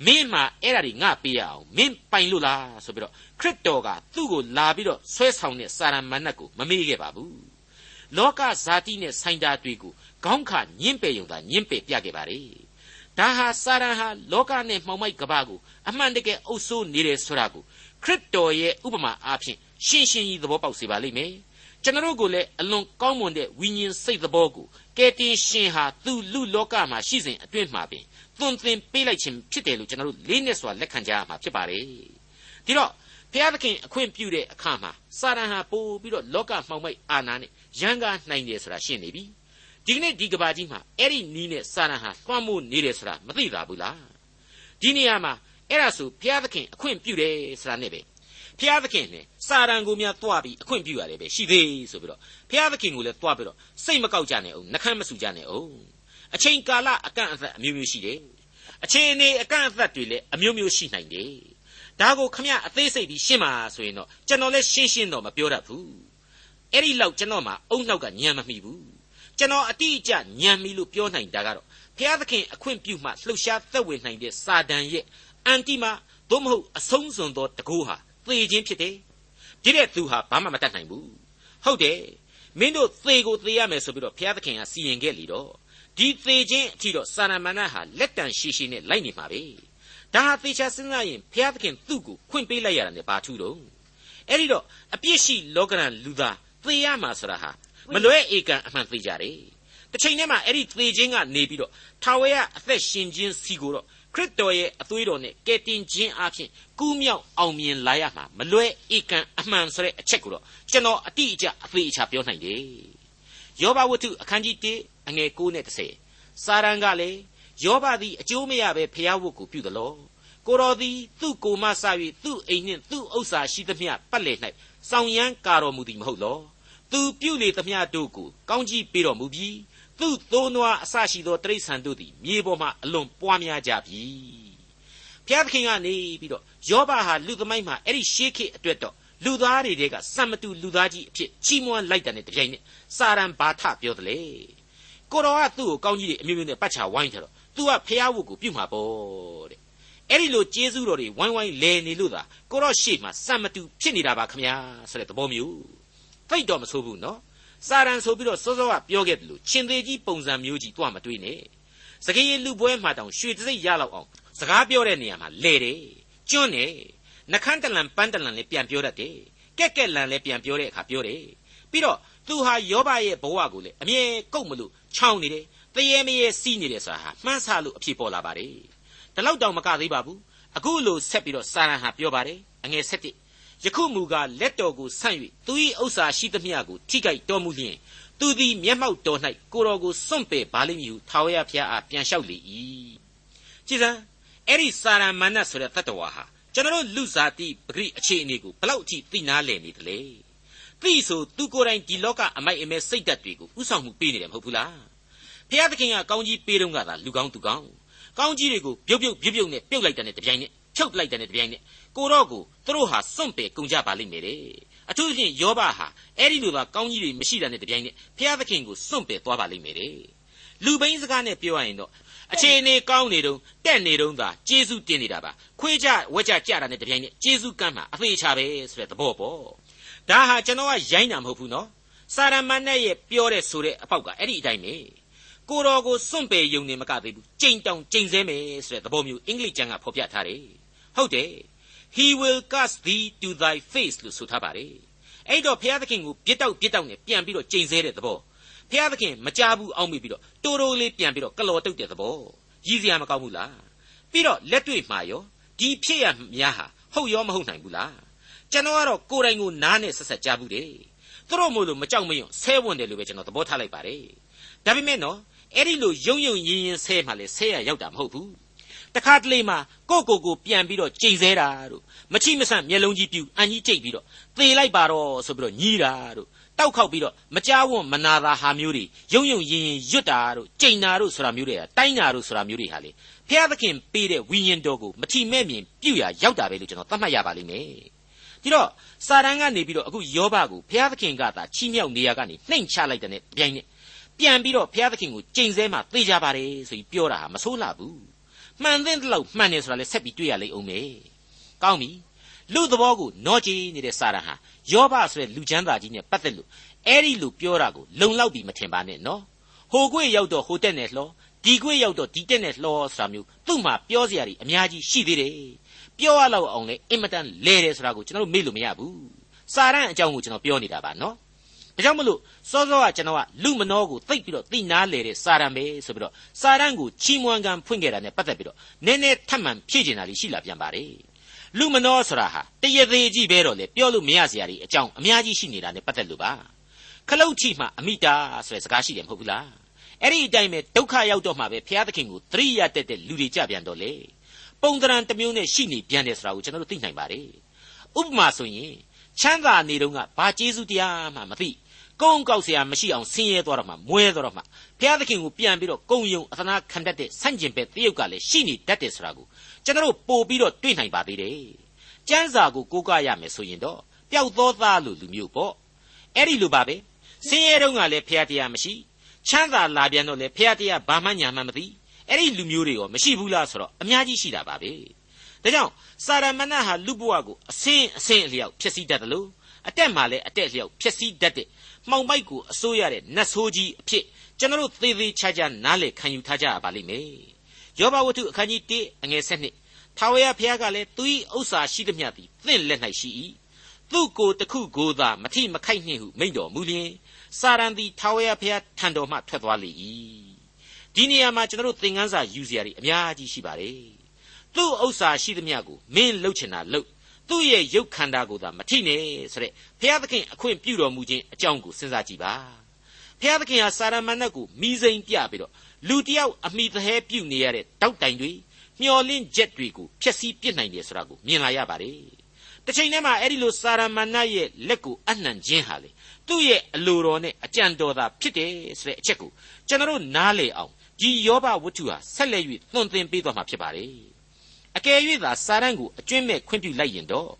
မင်းမှာအဲ့ဒါတွေငါပေးရအောင်မင်းပိုင်လို့လားဆိုပြီးတော့ခရစ်တော်ကသူ့ကိုလာပြီးတော့ဆွဲဆောင်တဲ့စာရမဏတ်ကိုမမေ့ခဲ့ပါဘူးလောကဇာတိနဲ့ဆိုင်တာတွေကိုခေါင်းခါညင်းပယ်ယုံသာညင်းပယ်ပြခဲ့ပါလေ ဒါဟာစာရန်ဟာလောကနဲ့မှောင်မိုက်ကဘာကိုအမှန်တကယ်အုပ်စိုးနေတယ်ဆိုတာကိုခရစ်တော်ရဲ့ဥပမာအားဖြင့်ရှင်းရှင်းကြီးသဘောပေါက်စေပါလိမ့်မယ်ကျွန်တော်တို့ကိုလည်းအလွန်ကောင်းမွန်တဲ့ဝိညာဉ်စိတ်သဘောကိုကယ်တင်ရှင်ဟာသူ့လူလောကမှာရှိစဉ်အတွင်းမှာပင်သွန်သင်ပေးလိုက်ခြင်းဖြစ်တယ်လို့ကျွန်တော်တို့လေးနဲ့စွာလက်ခံကြရမှာဖြစ်ပါတယ်ဒီတော့ဘုရားသခင်အခွင့်ပြုတဲ့အခါမှာစာရန်ဟာပို့ပြီးတော့လောကမှောင်မိုက်အာနာနဲ့ရန်ကားနိုင်တယ်ဆိုတာရှင်းနေပြီ ဒီကနေ့ဒီကဘာကြီးမှာအဲ့ဒီနီးနဲ့စာရန်ဟာလွှမ်းမိုးနေတယ်ဆိုတာမသိတာဘူးလားဒီနေရာမှာအဲ့ဒါဆိုဘုရားသခင်အခွင့်ပြုတယ်ဆိုတာနဲ့ပဲဘုရားသခင်နဲ့စာရန်ကိုများတွားပြီးအခွင့်ပြုရတယ်ပဲရှိသေးဆိုပြီးတော့ဘုရားသခင်ကိုလည်းတွားပြီးတော့စိတ်မကောက်ကြနဲ့အောင်နှခမ်းမဆူကြနဲ့အောင်အချိန်ကာလအကန့်အသတ်အမျိုးမျိုးရှိတယ်အချိန်အနေအကန့်အသတ်တွေလည်းအမျိုးမျိုးရှိနိုင်တယ်ဒါကိုခမအသေးစိတ်ပြီးရှင်းပါဆိုရင်တော့ကျွန်တော်လည်းရှင်းရှင်းတော့မပြောတတ်ဘူးအဲ့ဒီလောက်ကျွန်တော်မှအုံနောက်ကညံမမိဘူး ကျွန်တော်အတိအကျညံမီလို့ပြောနိုင်တာကတော့ဘဖျားသခင်အခွင့်ပြုမှလှုပ်ရှားသက်ဝင်နိုင်တဲ့စာတန်ရဲ့အန်တီမာသို့မဟုတ်အဆုံးစွန်သောတကူဟာသေခြင်းဖြစ်တယ်။ဒီတဲ့သူဟာဘာမှမတတ်နိုင်ဘူး။ဟုတ်တယ်။မင်းတို့သေကိုသေရမယ်ဆိုပြီးတော့ဘုရားသခင်ကစီရင်ခဲ့လီတော့ဒီသေခြင်းအထိတော့စာရမဏေဟာလက်တန်ရှိရှိနဲ့လိုက်နေမှာပဲ။ဒါဟာသေချာစဉ်းစားရင်ဘုရားသခင်သူ့ကိုခွင့်ပေးလိုက်ရတာနဲ့ဘာထူးတော့။အဲ့ဒီတော့အပြစ်ရှိလောကရန်လူသားသေရမှာဆိုတာဟာ မလွဲဧကန်အမှန်သေကြတယ်။တစ်ချိန်တည်းမှာအဲ့ဒီသေခြင်းကနေပြီးတော့ထာဝရအသက်ရှင်ခြင်းစီကိုတော့ခရစ်တော်ရဲ့အသွေးတော်နဲ့ကယ်တင်ခြင်းအပြင်ကူးမြောက်အောင်မြင်လာရမှာမလွဲဧကန်အမှန်ဆိုတဲ့အချက်ကိုတော့ကျွန်တော်အတိအကျအသေးအချာပြောနိုင်တယ်။ယောဘဝတ္ထုအခန်းကြီး1အငယ်9နဲ့10စာရန်ကလည်းယောဘသည်အကျိုးမရဘဲဖျားဝတ်ကိုပြုသလောကိုတော်သည်သူ့ကိုမဆ၍သူ့အိမ်နှင့်သူ့ဥစ္စာရှိသမျှပတ်လည်၌စောင်ရမ်းကာတော်မူသည်မဟုတ်လော သူပြုလေသမျှတို့ကိုကောင်းကြီးပေးတော်မူပြီးသူ့သိုးနွားအစရှိသောတိရစ္ဆာန်တို့သည်မြေပေါ်မှအလွန်ပွားများကြပြီဘုရားသခင်ကနေပြီးတော့ယောဘဟာလူသမိုင်းမှာအဲ့ဒီရှေးခေတ်အတွက်တော့လူသားတွေတဲကစံမတူလူသားကြီးအဖြစ်ချီးမွမ်းလိုက်တဲ့တပြိုင်နက်စာရန်ဘာထပြောတယ်လေကိုတော်ကသူ့ကိုကောင်းကြီးတွေအမျိုးမျိုးနဲ့ပတ်ချဝိုင်းထားတော့ तू ကဖះဝုတ်ကိုပြုမှာပေါ့တဲ့အဲ့ဒီလိုကျေးဇူးတော်တွေဝိုင်းဝိုင်းလဲနေလို့သာကိုတော့ရှေ့မှာစံမတူဖြစ်နေတာပါခမညာဆိုတဲ့သဘောမျိုး သိတော့မဆိုးဘူးနော်စာရန်ဆိုပြီးတော့စောစောကပြောခဲ့တယ်လို့ရှင်သေးကြီးပုံစံမျိုးကြီးတော့မတွေးနဲ့စကေးရလူပွဲမှာတောင်ရွှေတစိမ့်ရလောက်အောင်စကားပြောတဲ့နေရာမှာလဲတယ်ကျွန်းတယ်နှခမ်းတလန်ပန်းတလန်လည်းပြန်ပြောတတ်တယ်ကက်ကက်လန်လည်းပြန်ပြောတဲ့အခါပြောတယ်ပြီးတော့သူဟာယောဘရဲ့ဘဝကိုလည်းအမြဲကုတ်မလို့ချောင်းနေတယ်တရေမရေစီးနေတယ်ဆိုတာဟာမှန်းဆလို့အဖြစ်ပေါ်လာပါတယ်ဒီလောက်တောင်မကသေးပါဘူးအခုလိုဆက်ပြီးတော့စာရန်ဟာပြောပါတယ်အငယ်၁၁ ယခုမူကားလက်တော်ကိုဆန့်၍သူ၏ဥစ္စာရှိသမျှကိုထိခိုက်တော်မူလျင်သူသည်မျက်မှောက်တော်၌ကိုတော်ကိုစွန့်ပယ်ပါလိမ့်မည်ဟုထာဝရဘုရားအားပြန်လျှောက်လေ၏ကြည်စမ်းအဲ့ဒီစာရမဏတ်ဆိုတဲ့တတ္တဝါဟာကျွန်တော်လူစားတိပဂရိအခြေအနေကိုဘလောက်အထိသိနာလည်နေသလဲသိဆိုသူကိုယ်တိုင်ဒီလောကအမိုက်အမဲစိတ်ဓာတ်တွေကိုဥဆောင်မှုပေးနေတယ်မဟုတ်ဘူးလားဖျားသခင်ကကောင်းကြီးပေးတော့ကသာလူကောင်းသူကောင်းကောင်းကြီးတွေကိုပြုတ်ပြုတ်ပြုတ်ပြုတ်နဲ့ပြုတ်လိုက်တဲ့တပြိုင်နက်ဖြုတ်လိုက်တဲ့တပြိုင်နက် ကိုတော့ကိုသူတို့ဟာစွန့်ပယ်ကုန်ကြပါလိမ့်မယ်တဲ့အထူးသဖြင့်ယောဘဟာအဲ့ဒီလိုသာကောင်းကြီးတွေမရှိတာနဲ့တပြိုင်နက်ဖျားသခင်ကိုစွန့်ပယ်သွားပါလိမ့်မယ်တဲ့လူပိန်းစကားနဲ့ပြောရရင်တော့အခြေအနေကောင်းနေတုန်းတက်နေတုန်းသာကျေးဇူးတင်နေတာပါခွေးကြဝက်ကြကြတာနဲ့တပြိုင်နက်ကျေးဇူးကမ်းမှာအသေးချပဲဆိုတဲ့သဘောပေါ့ဒါဟာကျွန်တော်ကရိုင်းတာမဟုတ်ဘူးနော်စာရမဏေရဲ့ပြောတဲ့ဆိုတဲ့အပေါက်ကအဲ့ဒီအတိုင်းပဲကိုတော်ကိုစွန့်ပယ်ယုံနေမကသေးဘူးကြိမ်တောင်ကြိမ်စဲမယ်ဆိုတဲ့သဘောမျိုးအင်္ဂလိပ်ကျမ်းကဖော်ပြထားတယ်ဟုတ်တယ် he will cast thee to thy face လို့ဆိုထားပါတယ်အဲ့တော့ဘုရားသခင်ကိုပြစ်တောက်ပြစ်တောက်နဲ့ပြန်ပြီးတော့ကြိမ်စဲတဲ့သဘောဘုရားသခင်မကြဘူးအောက်မိပြီးတော့တိုးတိုးလေးပြန်ပြီးတော့ကလော်တုတ်တဲ့သဘောရည်စရာမကောင်းဘူးလားပြီးတော့လက်တွေ့မှာရောဒီဖြစ်ရများဟာဟုတ်ရောမဟုတ်နိုင်ဘူးလားကျွန်တော်ကတော့ကိုယ်တိုင်ကိုနားနဲ့ဆက်ဆက်ကြားဘူးတယ်သူတို့မို့လို့မကြောက်မရွံ့ဆဲဝင်တယ်လို့ပဲကျွန်တော်သဘောထားလိုက်ပါတယ်ဒါပေမဲ့နော်အဲ့ဒီလိုယုံယုံရင်ရင်ဆဲမှလည်းဆဲရရောက်တာမဟုတ်ဘူး တခါတလေမှာကိုကိုကိုပြန်ပြီးတော့ကြိမ်ဆဲတာတို့မချိမဆန့်မျက်လုံးကြီးပြူအန်ကြီးကြိတ်ပြီးတော့သေလိုက်ပါတော့ဆိုပြီးတော့ညီးတာတို့တောက်ခောက်ပြီးတော့မကြားဝွန်မနာသာဟာမျိုးတွေယုံယုံရင်ရင်ရွတ်တာတို့ကြိမ်တာတို့ဆိုတာမျိုးတွေကတိုင်းတာတို့ဆိုတာမျိုးတွေဟာလေဖျားသခင်ပေးတဲ့ဝိညာဉ်တော်ကိုမထီမဲ့မြင်ပြုတ်ရရောက်တာပဲလို့ကျွန်တော်သတ်မှတ်ရပါလိမ့်မယ်ဒီတော့စာတန်ကနေပြီးတော့အခုယောဘကိုဘုရားသခင်ကသာချီးမြှောက်နေရကနေနှိမ်ချလိုက်တဲ့ပြိုင်နဲ့ပြန်ပြီးတော့ဘုရားသခင်ကိုကြိမ်ဆဲမှသိကြပါတယ်ဆိုပြီးပြောတာဟာမဆိုးလှဘူး မှန်တဲ့လောက်မှန်တယ်ဆိုတာလည်းဆက်ပြီးတွေ့ရလိမ့်အောင်မယ်ကောင်းပြီလူသဘောကိုနောကြည်နေတဲ့စာရန်ဟာယောဘဆိုတဲ့လူချမ်းသာကြီးနဲ့ပတ်သက်လို့အဲ့ဒီလူပြောတာကိုလုံလောက်ပြီးမထင်ပါနဲ့နော်ဟိုကွေ့ရောက်တော့ဟိုတက်နဲ့လှောဒီကွေ့ရောက်တော့ဒီတက်နဲ့လှောဆိုတာမျိုးသူ့မှာပြောစရာတွေအများကြီးရှိသေးတယ်ပြောရလောက်အောင်လေအင်မတန်လဲတယ်ဆိုတာကိုကျွန်တော်တို့မေ့လို့မရဘူးစာရန်အကြောင်းကိုကျွန်တော်ပြောနေတာပါနော် ဒါကြောင့်မလို့စောစောကကျွန်တော်ကလူမနောကိုသိပ်ပြီးတော့သိနာလေတဲ့စာရန်ပဲဆိုပြီးတော့စာရန်ကိုချီးမွမ်းကံဖွင့်ခဲ့တာနဲ့ပတ်သက်ပြီးတော့နည်းနည်းထပ်မံဖြည့်ကျင်တာလေးရှိလာပြန်ပါတယ်လူမနောဆိုတာဟာတရသေးကြီးပဲတော့လေပြောလို့မရစရာတွေအကြောင်းအများကြီးရှိနေတာနဲ့ပတ်သက်လို့ပါခလုတ်ချီမှအမိတာဆိုတဲ့စကားရှိတယ်မဟုတ်ဘူးလားအဲ့ဒီအတိုင်းပဲဒုက္ခရောက်တော့မှပဲဘုရားသခင်ကိုသတိရတတ်တဲ့လူတွေကြပြန်တော့လေပုံသဏ္ဍာန်တစ်မျိုးနဲ့ရှိနေပြန်တယ်ဆိုတာကိုကျွန်တော်တို့သိနိုင်ပါတယ်ဥပမာဆိုရင်ချမ်းသာနေတုန်းကဘာကျေးဇူးတရားမှမသိ ကုန်းကောက်เสียမရှိအောင်ဆင်းရဲသွားတော့မှမွဲသွားတော့မှဘုရားသခင်ကိုပြန်ပြီးတော့ကုံယုံအသနာခံတတ်တဲ့ဆန့်ကျင်ဘက်တရုတ်ကလည်းရှိနေတတ်တယ်ဆိုတာကိုကျွန်တော်တို့ပို့ပြီးတော့တွေ့နိုင်ပါသေးတယ်။ကျမ်းစာကိုကိုးကားရမယ်ဆိုရင်တော့ပျောက်သောသားလို့လူမျိုးပေါ့။အဲ့ဒီလိုပါပဲ။ဆင်းရဲတုန်းကလည်းဘုရားတရားမရှိချမ်းသာလာပြန်တော့လေဘုရားတရားဘာမှညာမှမသိ အဲ့ဒီလူမျိုးတွေရောမရှိဘူးလားဆိုတော့အများကြီးရှိတာပါပဲဒါကြောင့်စာရမဏေဟာလူဘဝကိုအစင်းအစင်းအလျောက်ဖြစ်စီတတ်တယ်လို့အတက်မှလည်းအတက်လျောက်ဖြစ်စီတတ်တဲ့ မှောင်မိုက်ကိုအစိုးရတဲ့နတ်ဆိုးကြီးအဖြစ်ကျွန်တော်တို့သေသေးချာချာနားလည်ခံယူထားကြရပါလိမ့်မယ်ယောဘဝတ္ထုအခန်းကြီး1အငယ်7ထာဝရဘုရားကလည်းသူ၏ဥစ္စာရှိသမျှသည်သင့်လက်၌ရှိ၏သူ့ကိုယ်တစ်ခုကိုသာမထိမခိုက်နှင့်ဟုမိန့်တော်မူလျင်စာရန်သည်ထာဝရဘုရားထံတော်မှထွက်သွားလေ၏ဒီနေရာမှာကျွန်တော်တို့သင်ခန်းစာယူစရာတွေအများကြီးရှိပါတယ်သူ့ဥစ္စာရှိသမျှကိုမင်းလှုပ်ချင်တာလှုပ် သူ့ရဲ့ရုပ်ခန္ဓာကိုသာမထိနဲ့ဆိုတဲ့ဘုရားသခင်အခွင့်ပြုတော်မူခြင်းအကြောင်းကိုစဉ်းစားကြည့်ပါဘုရားသခင်ဟာစာရမဏတ်ကိုမိစိန်ပြပြီးတော့လူတယောက်အမိသဟဲပြုနေရတဲ့တောက်တိုင်တွေမျောလင့်ချက်တွေကိုဖျက်ဆီးပစ်နိုင်တယ်ဆိုတာကိုမြင်လာရပါတယ်တစ်ချိန်တည်းမှာအဲ့ဒီလိုစာရမဏတ်ရဲ့လက်ကိုအနှံခြင်းဟာလေသူ့ရဲ့အလိုတော်နဲ့အကြံတော်သာဖြစ်တယ်ဆိုတဲ့အချက်ကိုကျွန်တော်နားလေအောင်ဒီယောဘဝတ္ထုဟာဆက်လက်၍သွန်သင်ပေးသွားမှာဖြစ်ပါတယ် အကယ်၍သာစာရန်ကိုအကျွင့်မဲ့ခွင့်ပြုလိုက်ရင်တော့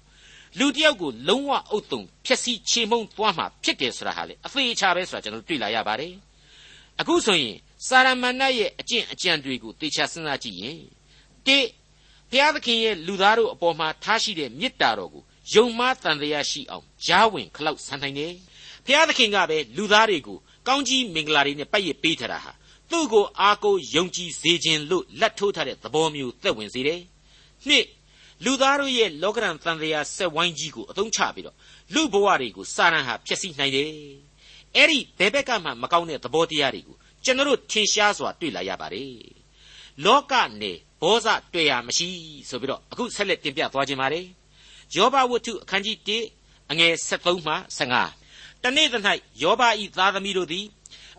လူတယောက်ကိုလုံးဝအုပ်တုံဖြက်စီးချေမှုန်းသွားမှာဖြစ်တယ်ဆိုတာဟာလေအသေးချာပဲဆိုတာကျွန်တော်တွေ့လာရပါတယ်အခုဆိုရင်စာရမဏတ်ရဲ့အကျင့်အကြံတွေကိုသေချာစဉ်းစားကြည့်ရင်တိဘုရားသခင်ရဲ့လူသားတို့အပေါ်မှာထားရှိတဲ့မေတ္တာတော်ကိုယုံမှားတန်တရားရှိအောင်ဂျားဝင်ခလောက်ဆန်နိုင်တယ်ဘုရားသခင်ကပဲလူသားတွေကိုကောင်းကြီးမင်္ဂလာတွေနဲ့ပတ်ရပေးထားတာဟာသူ့ကိုအားကိုးယုံကြည်စေခြင်းလို့လက်ထိုးထားတဲ့သဘောမျိုးသက်ဝင်စေတယ် နှစ်လူသားတို့ရဲ့လောကရန်တန်တရားဆက်ဝိုင်းကြီးကိုအသုံးချပြီးတော့လူဘဝတွေကိုစာရန်ဟာဖျက်ဆီးနိုင်တယ်အဲ့ဒီဘယ်ဘက်ကမှမကောင်းတဲ့သဘောတရားတွေကိုကျွန်တော်ထင်ရှားစွာတွေ့လာရပါတယ်လောကနေဘောဇတွေ့ရမရှိဆိုပြီးတော့အခုဆက်လက်တင်ပြသွားခြင်းပါတယ်ယောဘဝတ္ထုအခန်းကြီး1အငယ်73မှ15တနေ့သ၌ယောဘဤသားသမီးတို့သည်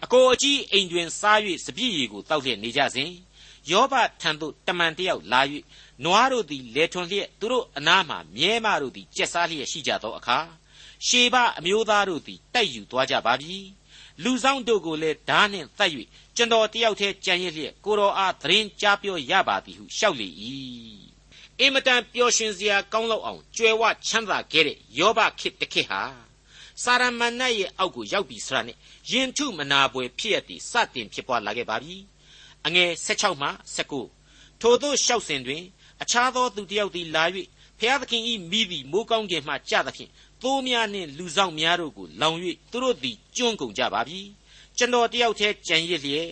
အကိုအကြီးအိမ်တွင်စား၍စပြည့်ရည်ကိုတောက်လျက်နေကြစဉ် ယောဘထံသို့တမန်တယောက်လာ၍နွားတို့သည်လေထွန်လျက်သူတို့အနားမှမြဲမတို့သည်ကျက်စားလျက်ရှိကြသောအခါရှေဘအမျိုးသားတို့သည်တိုက်ယူသွားကြပါပြီလူဆောင်တို့ကိုလည်းဓာနှင့်သတ်၍ကျွန်တော်တယောက်တည်းကြံရစ်လျက်ကိုတော်အားသတင်းကြားပြောရပါသည်ဟုလျှောက်လေ၏အင်မတန်ပျော်ရွှင်စရာကောင်းလောက်အောင်ကြွယ်ဝချမ်းသာခဲ့တဲ့ယောဘခေတ်တစ်ခေတ်ဟာစာရမဏတ်ရဲ့အောက်ကိုရောက်ပြီဆိုတာနဲ့ယင်ထုမနာပွဲဖြစ်ရသည်စတင်ဖြစ်ပွားလာခဲ့ပါပြီ အငယ်16မှ19ထို့သောရှောက်စဉ်တွင် အခြားသောသူတစ်ယောက်သည်လာ၍ဖျားသခင်ဤမိသည်မိုးကောင်းကင်မှကြသဖြင့်သိုးများနှင့်လူဆောင်များတို့ကိုလောင်၍သူတို့သည်ကျွန်းကုန်ကြပါပြီကျွန်တော်တယောက်တည်းကြံရစ်လျက်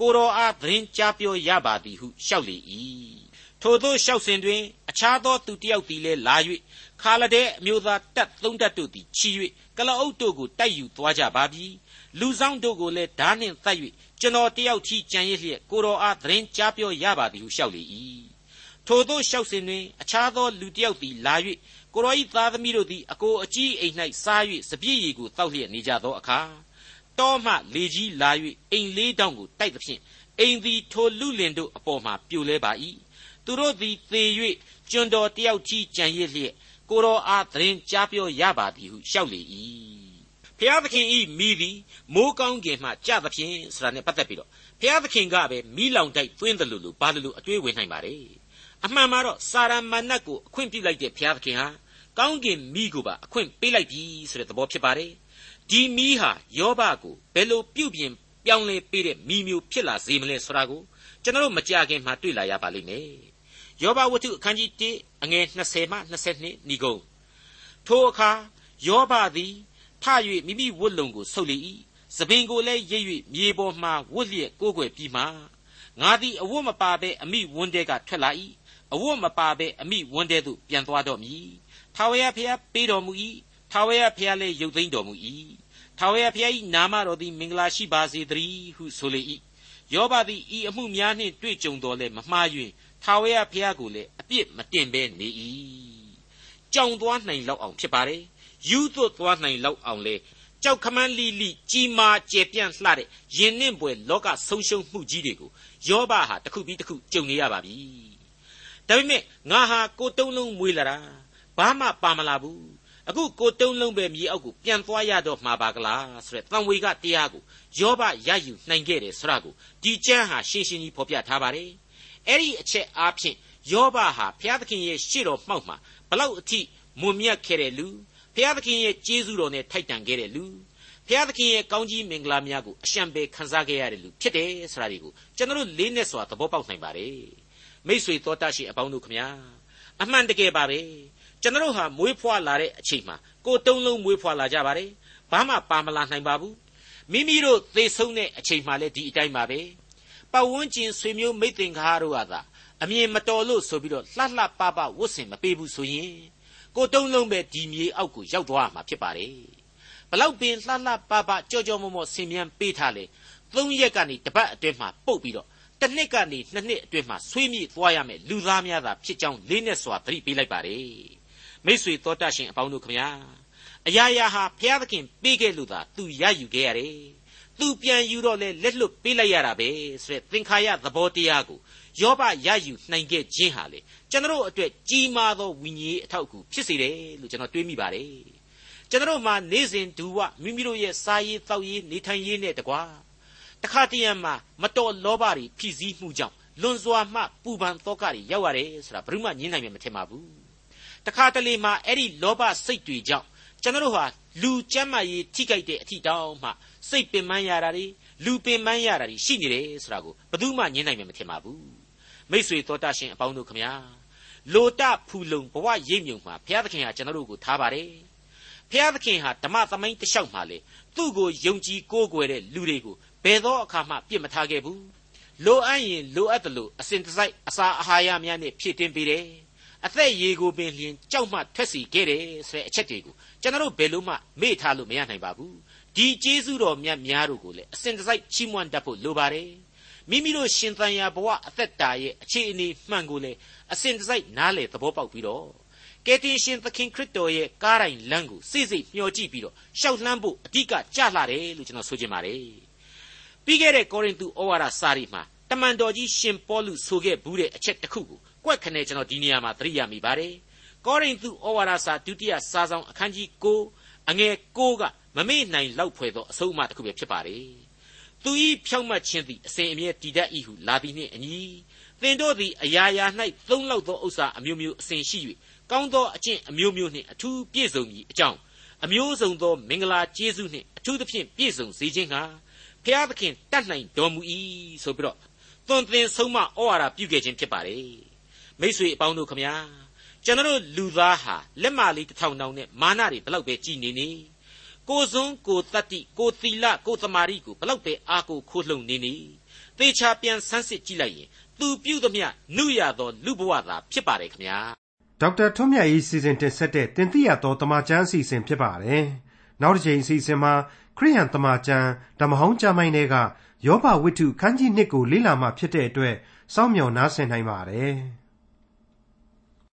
ကိုတော်အားသတင်းကြားပြောရပါသည်ဟုလျှောက်လေ၏ထိုသောလျှောက်စဉ်တွင် အခြားသောသူတစ်ယောက်သည်လည်းလာ၍ခါလဒဲအမျိုးသားတပ်သုံးတပ်တို့သည်ချီ၍ကလအုပ်တို့ကိုတိုက်ယူသွားကြပါပြီ လူဆောင်တို့ကိုလည်းဓာနှင့်သတ်၍ကျွန်တော်တယောက်ထီကြံရစ်လျက်ကိုတော်အားသတင်းကြားပြောရပါသည်ဟုလျှောက်လေ၏ထိုသောလျှောက်စဉ်တွင်အခြားသောလူတစ်ယောက်သည်လာ၍ကိုရောဤသားသမီးတို့သည်အကိုအကြီးအိမ်၌စား၍စပြည့်ရည်ကိုတောက်လျက်နေကြသောအခါတောမှလေကြီးလာ၍အိမ်လေးတောင်ကိုတိုက်သဖြင့်အိမ်သည်ထိုလူလင်တို့အပေါ်မှာပြိုလဲပါ၏သူတို့သည်သေ၍ကျွန်တော်တယောက်ကြီးကြံရစ်လျက်ကိုတော်အားသတင်းကြားပြောရပါသည်ဟုလျှောက်လေ၏ ဖျားသခင်ဤမိသည်မိုးကောင်းကင်မှကြသဖြင့်ဆိုတာနဲ့ပတ်သက်ပြီးတော့ဖျားသခင်ကပဲမိလောင်တိုက်သွင်းတယ်လို့လို့ဘာလို့လို့အတွေးဝင်နိုင်ပါ रे အမှန်မှာတော့စာရမဏတ်ကိုအခွင့်ပြုလိုက်တဲ့ဘုရားသခင်ဟာကောင်းကင်မိကိုပါအခွင့်ပေးလိုက်ပြီဆိုတဲ့သဘောဖြစ်ပါတယ်ဒီမိဟာယောဘကိုဘယ်လိုပြုပြင်ပြောင်းလဲပေးတဲ့မိမျိုးဖြစ်လာစေမလဲဆိုတာကိုကျွန်တော်တို့မကြခင်မှာတွေ့လာရပါလိမ့်မယ်ယောဘဝတ္ထုအခန်းကြီး1အငယ်20မှ22ဏီကုံထိုအခါယောဘသည် ထ၍မိမိဝတ်လုံကိုဆုပ်လေ၏သပင်ကိုလည်းရိပ်၍မြေပေါ်မှဝတ်လျက်ကိုးကွယ်ပြီးမှငါသည်အဝတ်မပါဘဲအမိဝန်းတဲကထွက်လာ၏အဝတ်မပါဘဲအမိဝန်းတဲသို့ပြန်သွားတော့မည်ထာဝရဘုရားပေးတော်မူ၏ထာဝရဘုရားလည်းရုပ်သိမ်းတော်မူ၏ထာဝရဘုရား၏နာမတော်သည်မင်္ဂလာရှိပါစေတည်းဟုဆိုလေ၏ယောဘသည်ဤအမှုများနှင့်တွေ့ကြုံတော်လဲမမှားယွင်းထာဝရဘုရားကိုလည်းအပြစ်မတင်ဘဲနေ၏ကြောင်သွားနိုင်လောက်အောင်ဖြစ်ပါတယ် ယူသွတ်သွားနိုင်လောက်အောင်လေကြောက်ခမန်းလိလိကြီးမားကျယ်ပြန့်လှတဲ့ယင်နှင့်ပွဲလောကဆုံးရှုံးမှုကြီးတွေကိုယောဘဟာတစ်ခုပြီးတစ်ခုကြုံနေရပါပြီဒါပေမဲ့ငါဟာကိုတုံးလုံးမွေးလာတာဘာမှပါမလာဘူးအခုကိုတုံးလုံးပဲမြေအောက်ကိုပြန်သွားရတော့မှာပါကလားဆိုတဲ့တန်ဝေကတရားကိုယောဘရယူနိုင်ခဲ့တယ်ဆိုတာကိုဒီကျမ်းဟာရှင်းရှင်းကြီးဖော်ပြထားပါတယ်အဲ့ဒီအချက်အားဖြင့်ယောဘဟာဘုရားသခင်ရဲ့ရှေ့တော်မှောက်မှာဘလောက်အထိမွန်မြတ်ခဲ့တဲ့လူ ဘုရားသခင်ရဲ့ကျေးဇူးတော်နဲ့ထိုက်တန်ခဲ့တဲ့လူဘဘုရားသခင်ရဲ့ကောင်းကြီးမင်္ဂလာများကိုအရှံပဲခံစားခဲ့ရတဲ့လူဖြစ်တယ်ဆိုတာဒီကိုကျွန်တော်တို့လေးနဲ့စွာသဘောပေါက်နိုင်ပါတယ်မိษွေတော်တတ်ရှိအပေါင်းတို့ခမညာအမှန်တကယ်ပါပဲကျွန်တော်တို့ဟာမွေးဖွားလာတဲ့အချိန်မှာကိုယ်တုံးလုံးမွေးဖွားလာကြပါတယ်ဘာမှပါမလာနိုင်ပါဘူးမိမိတို့သေဆုံးတဲ့အချိန်မှလည်းဒီအတိုင်းပါပဲပတ်ဝန်းကျင်ဆွေမျိုးမိတ်သင်္ကားတို့ဟာသာအမြင်မတော်လို့ဆိုပြီးတော့လှလှပပဝတ်ဆင်မပေးဘူးဆိုရင် ကိုတုံးလုံးပဲဒီမြေအောက်ကိုရောက်သွားမှာဖြစ်ပါတယ်ဘလောက်ပင်လှလှပပကြောကြောမောမောဆင်မြန်းပေးထားလေသုံးရက်ကနေတပတ်အတွင်းမှာပုတ်ပြီးတော့တစ်နှစ်ကနေနှစ်နှစ်အတွင်းမှာဆွေးမြေ့သွားရမယ်လူသားများသာဖြစ်ကြောင်းလေးနဲ့စွာသတိပေးလိုက်ပါတယ်မိษွေတော်တတ်ရှင်အပေါင်းတို့ခမညာအရာရာဟာဘုရားသခင်ပေးခဲ့လို့သာသူရယူခဲ့ရတယ်သူပြန်ယူတော့လဲလက်လွတ်ပေးလိုက်ရတာပဲဆိုတဲ့သင်္ခါရသဘောတရားကို ယောဘရယူနိုင်ခဲ့ခြင်းဟာလေကျွန်တော်အတွက်ကြီးမားသောဝိညာဉ်အထောက်အကူဖြစ်စေတယ်လို့ကျွန်တော်တွေးမိပါတယ်ကျွန်တော်မှာနေ့စဉ်ဒူဝမိမိတို့ရဲ့စားရေးတောက်ရေးနေထိုင်ရေးနဲ့တကွာတခါတရံမှာမတော်လောဘတွေဖြည့်ဆည်းမှုကြောင့်လွန်စွာမှပူပန်သောကတွေရောက်ရတယ်ဆိုတာဘယ်သူမှညင်းနိုင်မှာမထင်ပါဘူးတခါတလေမှာအဲ့ဒီလောဘစိတ်တွေကြောင့်ကျွန်တော်တို့ဟာလူကျမ်းမာရေးထိကြိုက်တဲ့အထီတောင်းမှစိတ်ပင်ပန်းရတာတွေလူပင်ပန်းရတာတွေရှိနေတယ်ဆိုတာကိုဘယ်သူမှညင်းနိုင်မှာမထင်ပါဘူး မိษွေတော်တတ်ရှင်အပေါင်းတို့ခမညာလိုတဖူလုံဘဝရိပ်မြုံမှာဘုရားသခင်ဟာကျွန်တော်တို့ကိုထားပါတယ်ဘုရားသခင်ဟာဓမ္မသမိုင်းတလျှောက်မှာလေသူ့ကိုယုံကြည်ကိုးကွယ်တဲ့လူတွေကိုဘယ်သောအခါမှပြစ်မထားခဲ့ဘူးလိုအပ်ရင်လိုအပ်တယ်လို့အစဉ်တစိုက်အစာအာဟာရများနဲ့ဖြည့်တင်းပေးတယ်အသက်ရေကိုပင်လျင်ကြောက်မှထွက်စီခဲ့တယ်ဆိုတဲ့အချက်တွေကိုကျွန်တော်တို့ဘယ်လို့မှမေ့ထားလို့မရနိုင်ပါဘူးဒီကျေးဇူးတော်မြတ်များတို့ကိုလည်းအစဉ်တစိုက်ချီးမွမ်းတတ်ဖို့လိုပါတယ် မိမိတို့ရှင်သန်ရာဘဝအသက်တာရဲ့အခြေအနေမှန်ကိုလည်းအစဉ်တစိုက်နားလေသဘောပေါက်ပြီးတော့ကယ်တင်ရှင်သခင်ခရစ်တော်ရဲ့ကားတိုင်းလမ်းကိုစိစိမျှော်ကြည့်ပြီးတော့ရှောက်လှမ်းဖို့အဓိကကြလှတယ်လို့ကျွန်တော်ဆိုချင်ပါတယ်ပြီးခဲ့တဲ့ကောရိန္သုဩဝါဒစာရီမှာတမန်တော်ကြီးရှင်ပေါလုဆိုခဲ့ဘူးတဲ့အချက်တစ်ခုကိုကွက်ခနဲ့ကျွန်တော်ဒီနေရာမှာသတိရမိပါတယ်ကောရိန္သုဩဝါဒစာဒုတိယစာဆောင်အခန်းကြီး9အငယ်9ကမမေ့နိုင်လောက်ဖွယ်သောအဆုံးအမတစ်ခုပဲဖြစ်ပါတယ် သူဤဖြောင့်မတ်ခြင်းသည်အစဉ်အမြဲတည်တတ်၏ဟုလာသည်နှင့်အညီသင်တို့သည်အရာရာ၌သုံးလောက်သောဥစ္စာအမျိုးမျိုးအစဉ်ရှိ၍ကောင်းသောအကျင့်အမျိုးမျိုးနှင့်အထူးပြည့်စုံမည်အကြောင်းအမျိုးစုံသောမင်္ဂလာကျေးဇူးနှင့်အထူးသဖြင့်ပြည့်စုံစေခြင်းဟာဖျားသခင်တတ်နိုင်တော်မူ၏ဆိုပြီးတော့သွန်သင်ဆုံးမဩဝါဒပြုခဲ့ခြင်းဖြစ်ပါတယ်မိษွေအပေါင်းတို့ခမညာကျွန်တော်လူသားဟာလက်မလေးတစ်ထောင်တောင်နဲ့မာနတွေဘလောက်ပဲကြည်နေနေ ကိုစွန်းကိုတတ္တိကိုသီလကိုသမာဓိကိုဘလောက်ပဲအားကိုခိုးလှုံနေနေသေချာပြန်ဆန်းစစ်ကြည့်လိုက်ရင်သူပြုသမျှနုရသောလူဘဝသာဖြစ်ပါတယ်ခင်ဗျာဒေါက်တာထွန်းမြတ်ရေးစီစဉ်တင်ဆက်တဲ့တင်ပြရသောတမချန်းအစီအစဉ်ဖြစ်ပါတယ်နောက်တစ်ချိန်အစီအစဉ်မှာခရိယန်တမချန်းဓမ္မဟောင်းကျမ်းပိုင်းတွေကယောဘဝိတ္ထုခန်းကြီး1ကိုလေ့လာမှဖြစ်တဲ့အတွက်စောင့်မျှော်နားဆင်နိုင်ပါတယ်။